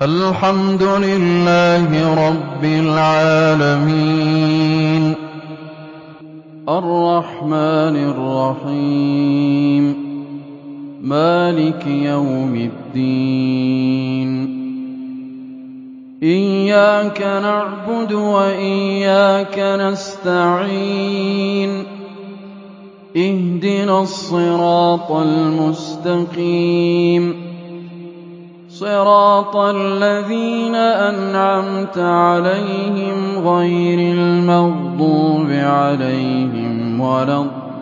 الْحَمْدُ لِلَّهِ رَبِّ الْعَالَمِينَ الرَّحْمَٰنِ الرَّحِيمِ مَالِكِ يَوْمِ الدِّينِ إِيَّاكَ نَعْبُدُ وَإِيَّاكَ نَسْتَعِينُ اهْدِنَا الصِّرَاطَ الْمُسْتَقِيمَ صِرَاطَ الَّذِينَ أَنْعَمْتَ عَلَيْهِمْ غَيْرِ الْمَغْضُوبِ عَلَيْهِمْ وَلَا الضَّالِّينَ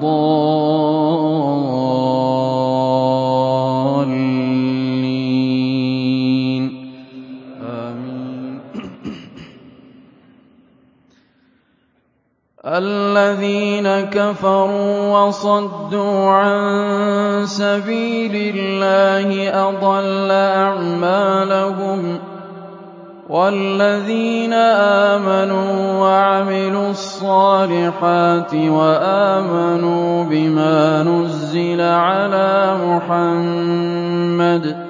الَّذِينَ كَفَرُوا وَصَدُّوا عَن سَبِيلِ اللَّهِ أَضَلَّ أَعْمَالَهُمْ وَالَّذِينَ آمَنُوا وَعَمِلُوا الصَّالِحَاتِ وَآمَنُوا بِمَا نُزِّلَ عَلَىٰ مُحَمَّدٍ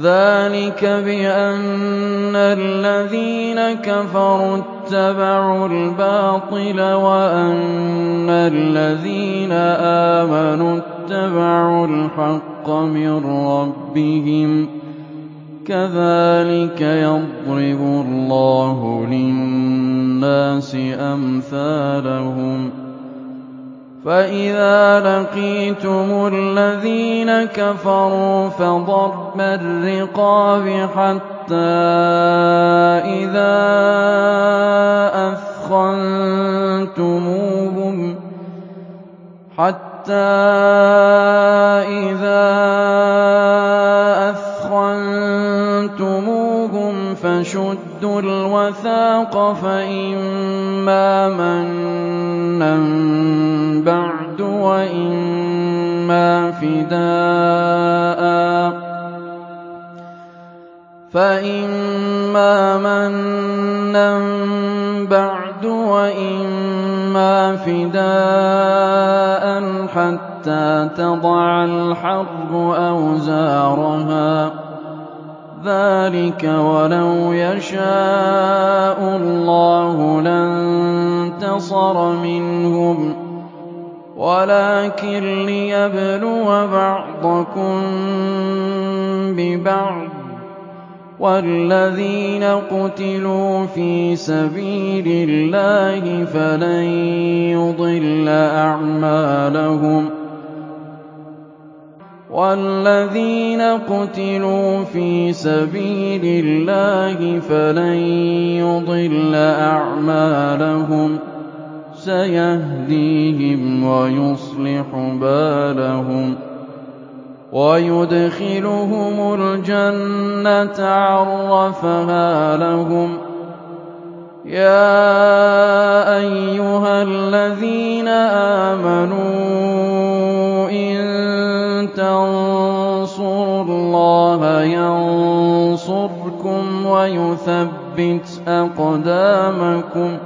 ذَٰلِكَ بِأَنَّ الَّذِينَ كَفَرُوا اتَّبَعُوا الْبَاطِلَ وَأَنَّ الَّذِينَ آمَنُوا اتَّبَعُوا الْحَقَّ مِن رَّبِّهِمْ ۚ كَذَٰلِكَ يَضْرِبُ اللَّهُ لِلنَّاسِ أَمْثَالَهُمْ ۚ فَإِذَا لَقِيتُمُ الَّذِينَ كَفَرُوا فَضَرْبَ الرِّقَابِ حَتَّىٰ إِذَا أَثْخَنتُمُوهُمْ فَشُدُّوا الْوَثَاقَ فَإِمَّا مَنًّا وَإِمَّا فِدَاءً حَتَّىٰ تَضَعَ الْحَرْبُ أَوْزَارَهَا ۚ ذَٰلِكَ وَلَوْ يَشَاءُ اللَّهُ لَانتَصَرَ مِنْهُمْ وَلَٰكِن لِّيَبْلُوَ بَعْضَكُم بِبَعْضٍ ۗ وَالَّذِينَ قُتِلُوا فِي سَبِيلِ اللَّهِ فَلَن يُضِلَّ أَعْمَالَهُمْ ۚ سَيَهْدِيهِمْ وَيُصْلِحُ بَالَهُمْ وَيُدْخِلُهُمُ الْجَنَّةَ عَرَّفَهَا لَهُمْ ۚ يَا أَيُّهَا الَّذِينَ آمَنُوا إِن تَنصُرُوا اللَّهَ يَنصُرْكُمْ وَيُثَبِّتْ أَقْدَامَكُمْ ۚ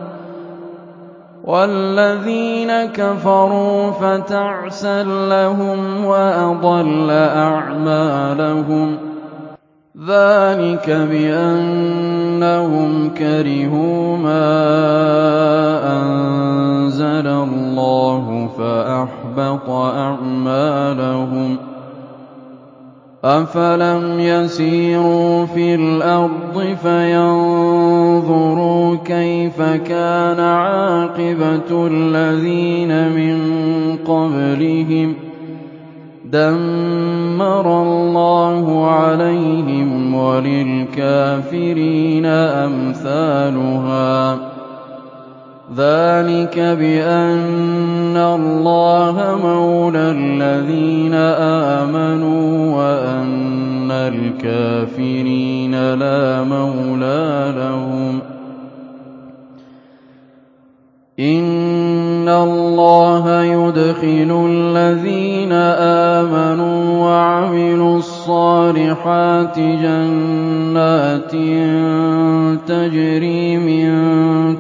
وَالَّذِينَ كَفَرُوا فَتَعْسًا لَّهُمْ وَأَضَلَّ أَعْمَالَهُمْ ۚ ذَٰلِكَ بِأَنَّهُمْ كَرِهُوا مَا أَنزَلَ اللَّهُ فَأَحْبَطَ أَعْمَالَهُمْ ۚ أَفَلَمْ يَسِيرُوا فِي الْأَرْضِ فَيَنظُرُوا كَانَ عَاقِبَةُ الَّذِينَ مِن قَبْلِهِمْ ۚ دَمَّرَ اللَّهُ عَلَيْهِمْ وَلِلْكَافِرِينَ أَمْثَالُهَا ۚ. ذَٰلِكَ بِأَنَّ اللَّهَ مَوْلَى الَّذِينَ آمَنُوا وَأَنَّ الْكَافِرِينَ لَا مَوْلَىٰ لَهُمْ. إِنَّ اللَّهَ يُدْخِلُ الَّذِينَ آمَنُوا وَعَمِلُوا الصَّالِحَاتِ جَنَّاتٍ تَجْرِي مِن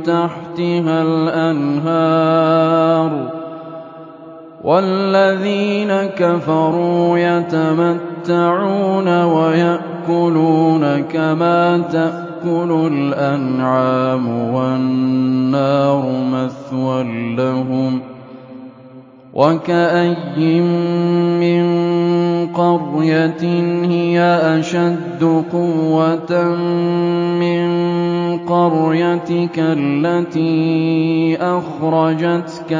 تَحْتِهَا الْأَنْهَارُ ۖ وَالَّذِينَ كَفَرُوا يَتَمَتَّعُونَ وَيَأْكُلُونَ كَمَا تَأْكُلُ الْأَنْعَامُ وَالنَّارُ مَثْوًى لَّهُمْ ۖ وَكَأَيِّن مِّن قَرْيَةٍ هِيَ أَشَدُّ قُوَّةً مِّن قَرْيَتِكَ الَّتِي أَخْرَجَتْكَ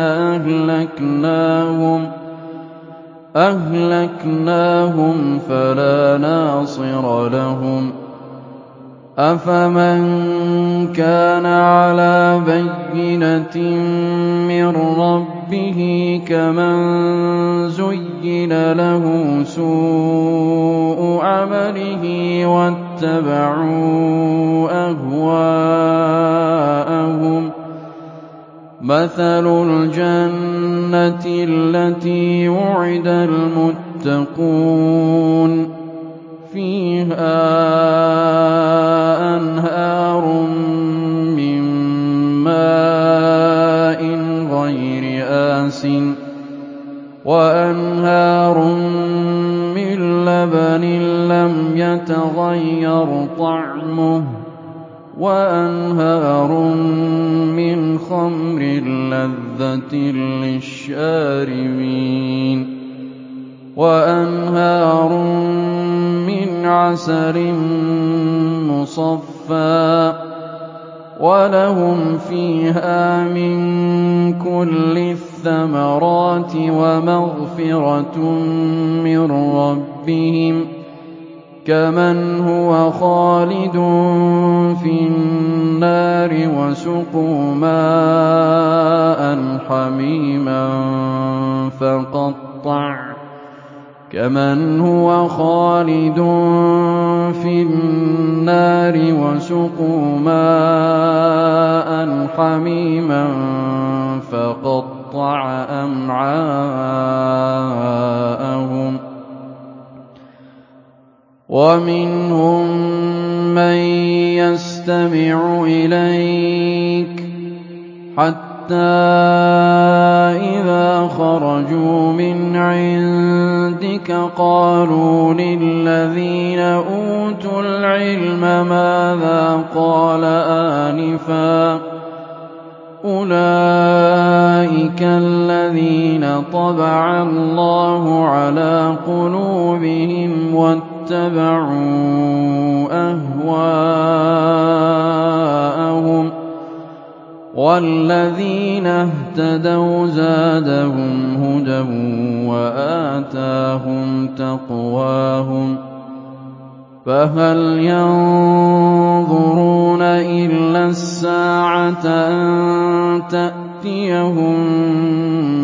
أَهْلَكْنَاهُمْ فَلَا نَاصِرَ لَهُمْ ۚ أَفَمَن كَانَ عَلَىٰ بَيِّنَةٍ مِّن رَّبِّهِ كَمَن زُيِّنَ لَهُ سُوءُ عَمَلِهِ وَاتَّبَعُوا أَهْوَاءَهُم ۚ مَّثَلُ الْجَنَّةِ الَّتِي وُعِدَ الْمُتَّقُونَ ۖ فِيهَا أَنْهَارٌ مِّن مَّاءٍ غَيْرِ آسِنٍ وَأَنْهَارٌ مِّن لَّبَنٍ لَّمْ يَتَغَيَّرْ طَعْمُهُ وَأَنْهَارٌ مِّنْ خَمْرٍ لَّذَّةٍ لِّلشَّارِبِينَ وَأَنْهَارٌ عَسَلٍ مُّصَفًّى ۖ وَلَهُمْ فِيهَا مِن كُلِّ الثَّمَرَاتِ وَمَغْفِرَةٌ مِّن رَّبِّهِمْ ۖ كَمَنْ هُوَ خَالِدٌ فِي النَّارِ وَسُقُوا مَاءً حَمِيمًا فَقَطَّعَ كَمَنْ هُوَ خَالِدٌ فِي النَّارِ وَسُقُوا مَاءً حَمِيمًا فَقَطَّعَ أَمْعَاءَهُمْ وَمِنْهُم مَّن يَسْتَمِعُ إِلَيْكَ حَتَّىٰ إِذَا خَرَجُوا مِنْ عِندِكَ قَالُوا لِلَّذِينَ أُوتُوا الْعِلْمَ مَاذَا قَالَ آنِفًا ۚ أُولَٰئِكَ الَّذِينَ طَبَعَ اللَّهُ عَلَىٰ قُلُوبِهِمْ وَاتَّبَعُوا أَهْوَاءَهُمْ ۚ وَالَّذِينَ اهْتَدَوْا زَادَهُمْ هُدًى وَآتَاهُمْ تَقْوَاهُمْ ۗ فَهَلْ يَنظُرُونَ إِلَّا السَّاعَةَ أَن تَأْتِيَهُم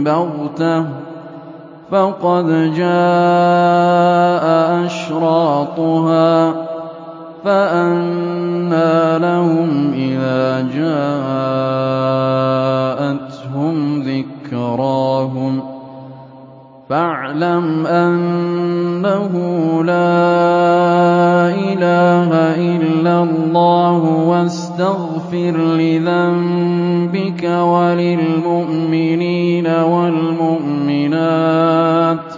بَغْتَةً ۖ فَقَدْ جَاءَ أَشْرَاطُهَا ۚ فَأَنَّىٰ لَهُمْ إِذَا جَاءَتْهُمْ فَاعْلَمْ أَنَّهُ لَا إِلَٰهَ إِلَّا اللَّهُ وَاسْتَغْفِرْ لِذَنبِكَ وَلِلْمُؤْمِنِينَ وَالْمُؤْمِنَاتِ ۗ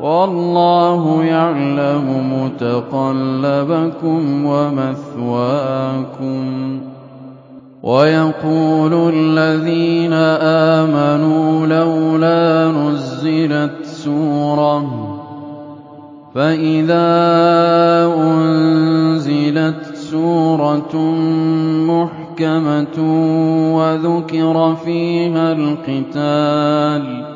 وَاللَّهُ يَعْلَمُ مُتَقَلَّبَكُمْ وَمَثْوَاكُمْ وَيَقُولُ الَّذِينَ آمَنُوا لَوْلَا نُزِّلَتْ سُورَةٌ ۖ فَإِذَا أُنزِلَتْ سُورَةٌ مُّحْكَمَةٌ وَذُكِرَ فِيهَا الْقِتَالُ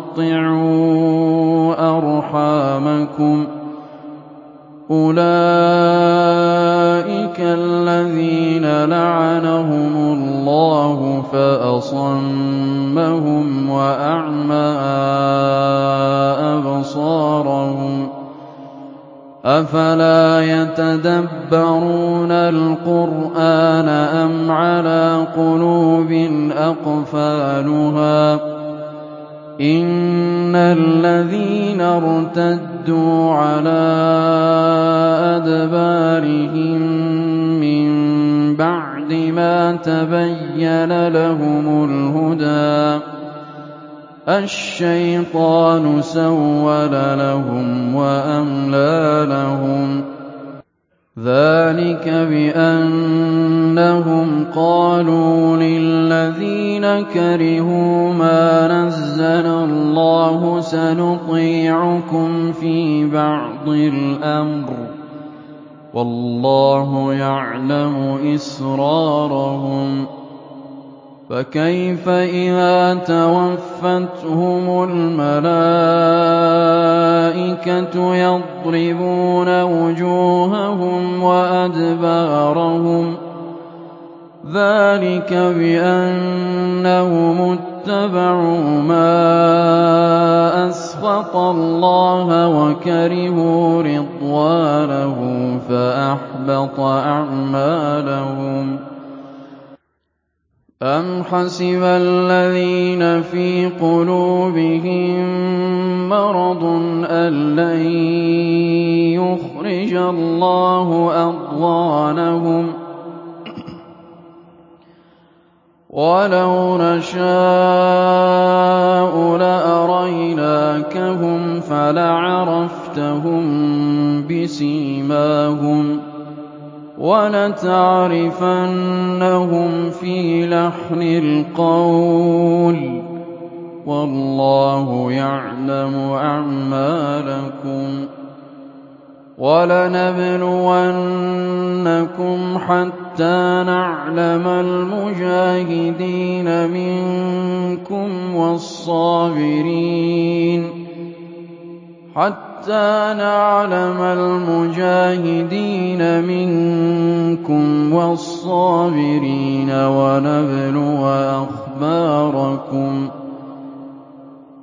أَرْحَامَكُمْ ۚ أُولَٰئِكَ الَّذِينَ لَعَنَهُمُ اللَّهُ فَأَصَمَّهُمْ وَأَعْمَىٰ أَبْصَارَهُمْ ۚ أَفَلَا يَتَدَبَّرُونَ الْقُرْآنَ أَمْ عَلَىٰ قُلُوبٍ أَقْفَالُهَا ۚ إِنَّ الَّذِينَ ارْتَدُّوا عَلَىٰ أَدْبَارِهِم مِّن بَعْدِ مَا تَبَيَّنَ لَهُمُ الْهُدَىٰ الشَّيْطَانُ سَوَّلَ لَهُمْ وَأَمْلَىٰ لَهُمْ ۚ ذَٰلِكَ بِأَنَّهُمْ قَالُوا لِلَّذِينَ كَرِهُوا مَا نَزَّلَ اللَّهُ سَنُطِيعُكُمْ فِي بَعْضِ الْأَمْرِ ۖ وَاللَّهُ يَعْلَمُ إِسْرَارَهُمْ ۚ فَكَيْفَ إِذَا تَوَفَّتْهُمُ الْمَلَائِكَةُ يَضْرِبُونَ وُجُوهَهُمْ وَأَدْبَارَهُمْ ۚ ذَٰلِكَ بِأَنَّهُمُ اتَّبَعُوا مَا أَسْخَطَ اللَّهَ وَكَرِهُوا رِضْوَانَهُ فَأَحْبَطَ أَعْمَالَهُمْ أَمْ حَسِبَ الَّذِينَ فِي قُلُوبِهِم مَّرَضٌ أَن لَّن يُخْرِجَ اللَّهُ أَضْغَانَهُمْ ۚ وَلَوْ نَشَاءُ لَأَرَيْنَاكَهُمْ فَلَعَرَفْتَهُم بِسِيمَاهُمْ ۚ وَلَتَعْرِفَنَّهُمْ فِي لَحْنِ الْقَوْلِ ۚ وَاللَّهُ يَعْلَمُ أَعْمَالَكُمْ ۚ وَلَنَبْلُوَنَّكُمْ حَتَّىٰ نَعْلَمَ الْمُجَاهِدِينَ مِنكُمْ وَالصَّابِرِينَ حَتَّىٰ نَعْلَمَ الْمُجَاهِدِينَ مِنكُمْ وَالصَّابِرِينَ وَنَبْلُوَ أَخْبَارَكُمْ ۚ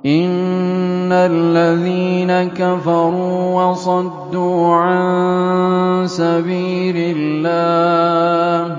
إِنَّ الَّذِينَ كَفَرُوا وَصَدُّوا عَن سَبِيلِ اللَّهِ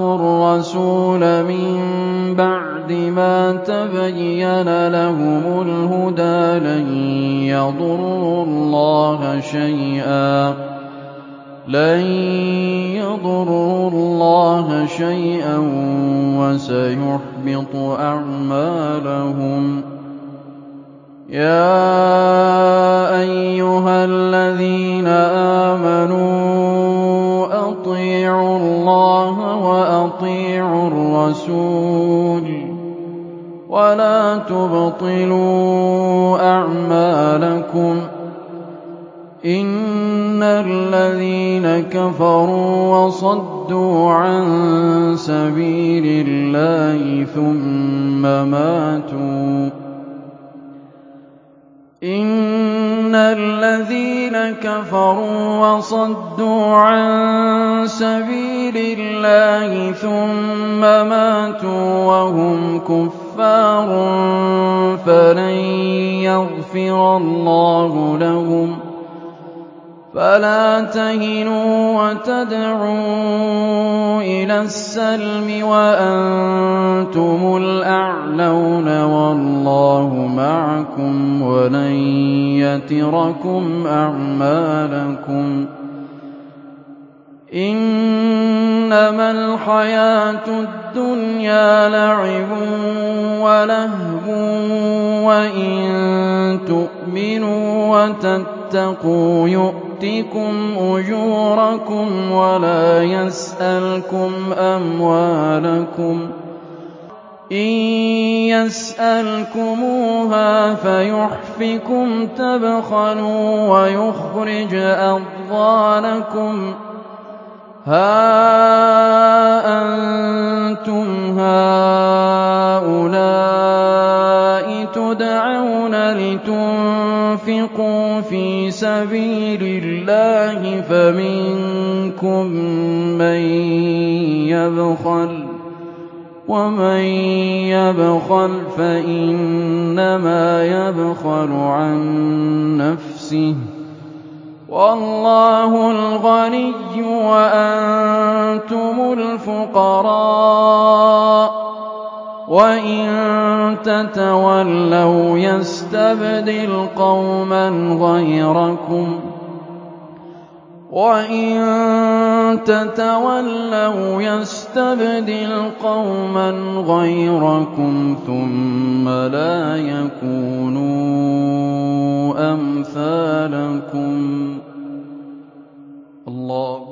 الرَّسُولَ مِن بَعْدِ مَا تَبَيَّنَ لَهُمُ الْهُدَىٰ لَن يَضُرُّوا اللَّهَ شَيْئًا وَسَيُحْبِطُ أَعْمَالَهُمْ ۚ. يَا أَيُّهَا الَّذِينَ آمَنُوا وَأَطِيعُوا الرَّسُولَ ۖ وَلَا تُبْطِلُوا أَعْمَالَكُمْ ۚ إِنَّ الَّذِينَ كَفَرُوا وَصَدُّوا عَن سَبِيلِ اللَّهِ ثُمَّ مَاتُوا وَهُمْ كُفَّارٌ فَلَن يغفر الله لهم فلا تهنوا وتدعوا إلى السلم وأنتم الأعلون والله معكم ولن يتركم أعمالكم إنما الحياة الدنيا لعب ولهو وإن تؤمنوا وتتقوا يؤتكم أجوركم ولا يسألكم أموالكم. إن يسألكموها فيحفكم تبخلوا ويخرج أضغانكم. هَا أَنتُمْ هَٰؤُلَاءِ تُدْعَوْنَ لِتُنفِقُوا فِي سَبِيلِ اللَّهِ فَمِنكُم مَّن يَبْخَلُ ۖ وَمَن يَبْخَلْ فَإِنَّمَا يَبْخَلُ عَن نَّفْسِهِ ۚ وَاللَّهُ الْغَنِيُّ وَأَنتُمُ الْفُقَرَاءُ ۚ وَإِن تَتَوَلَّوْا يَسْتَبْدِلْ قَوْمًا غَيْرَكُمْ ثُمَّ لَا يَكُونُوا أَمْثَالَكُم الله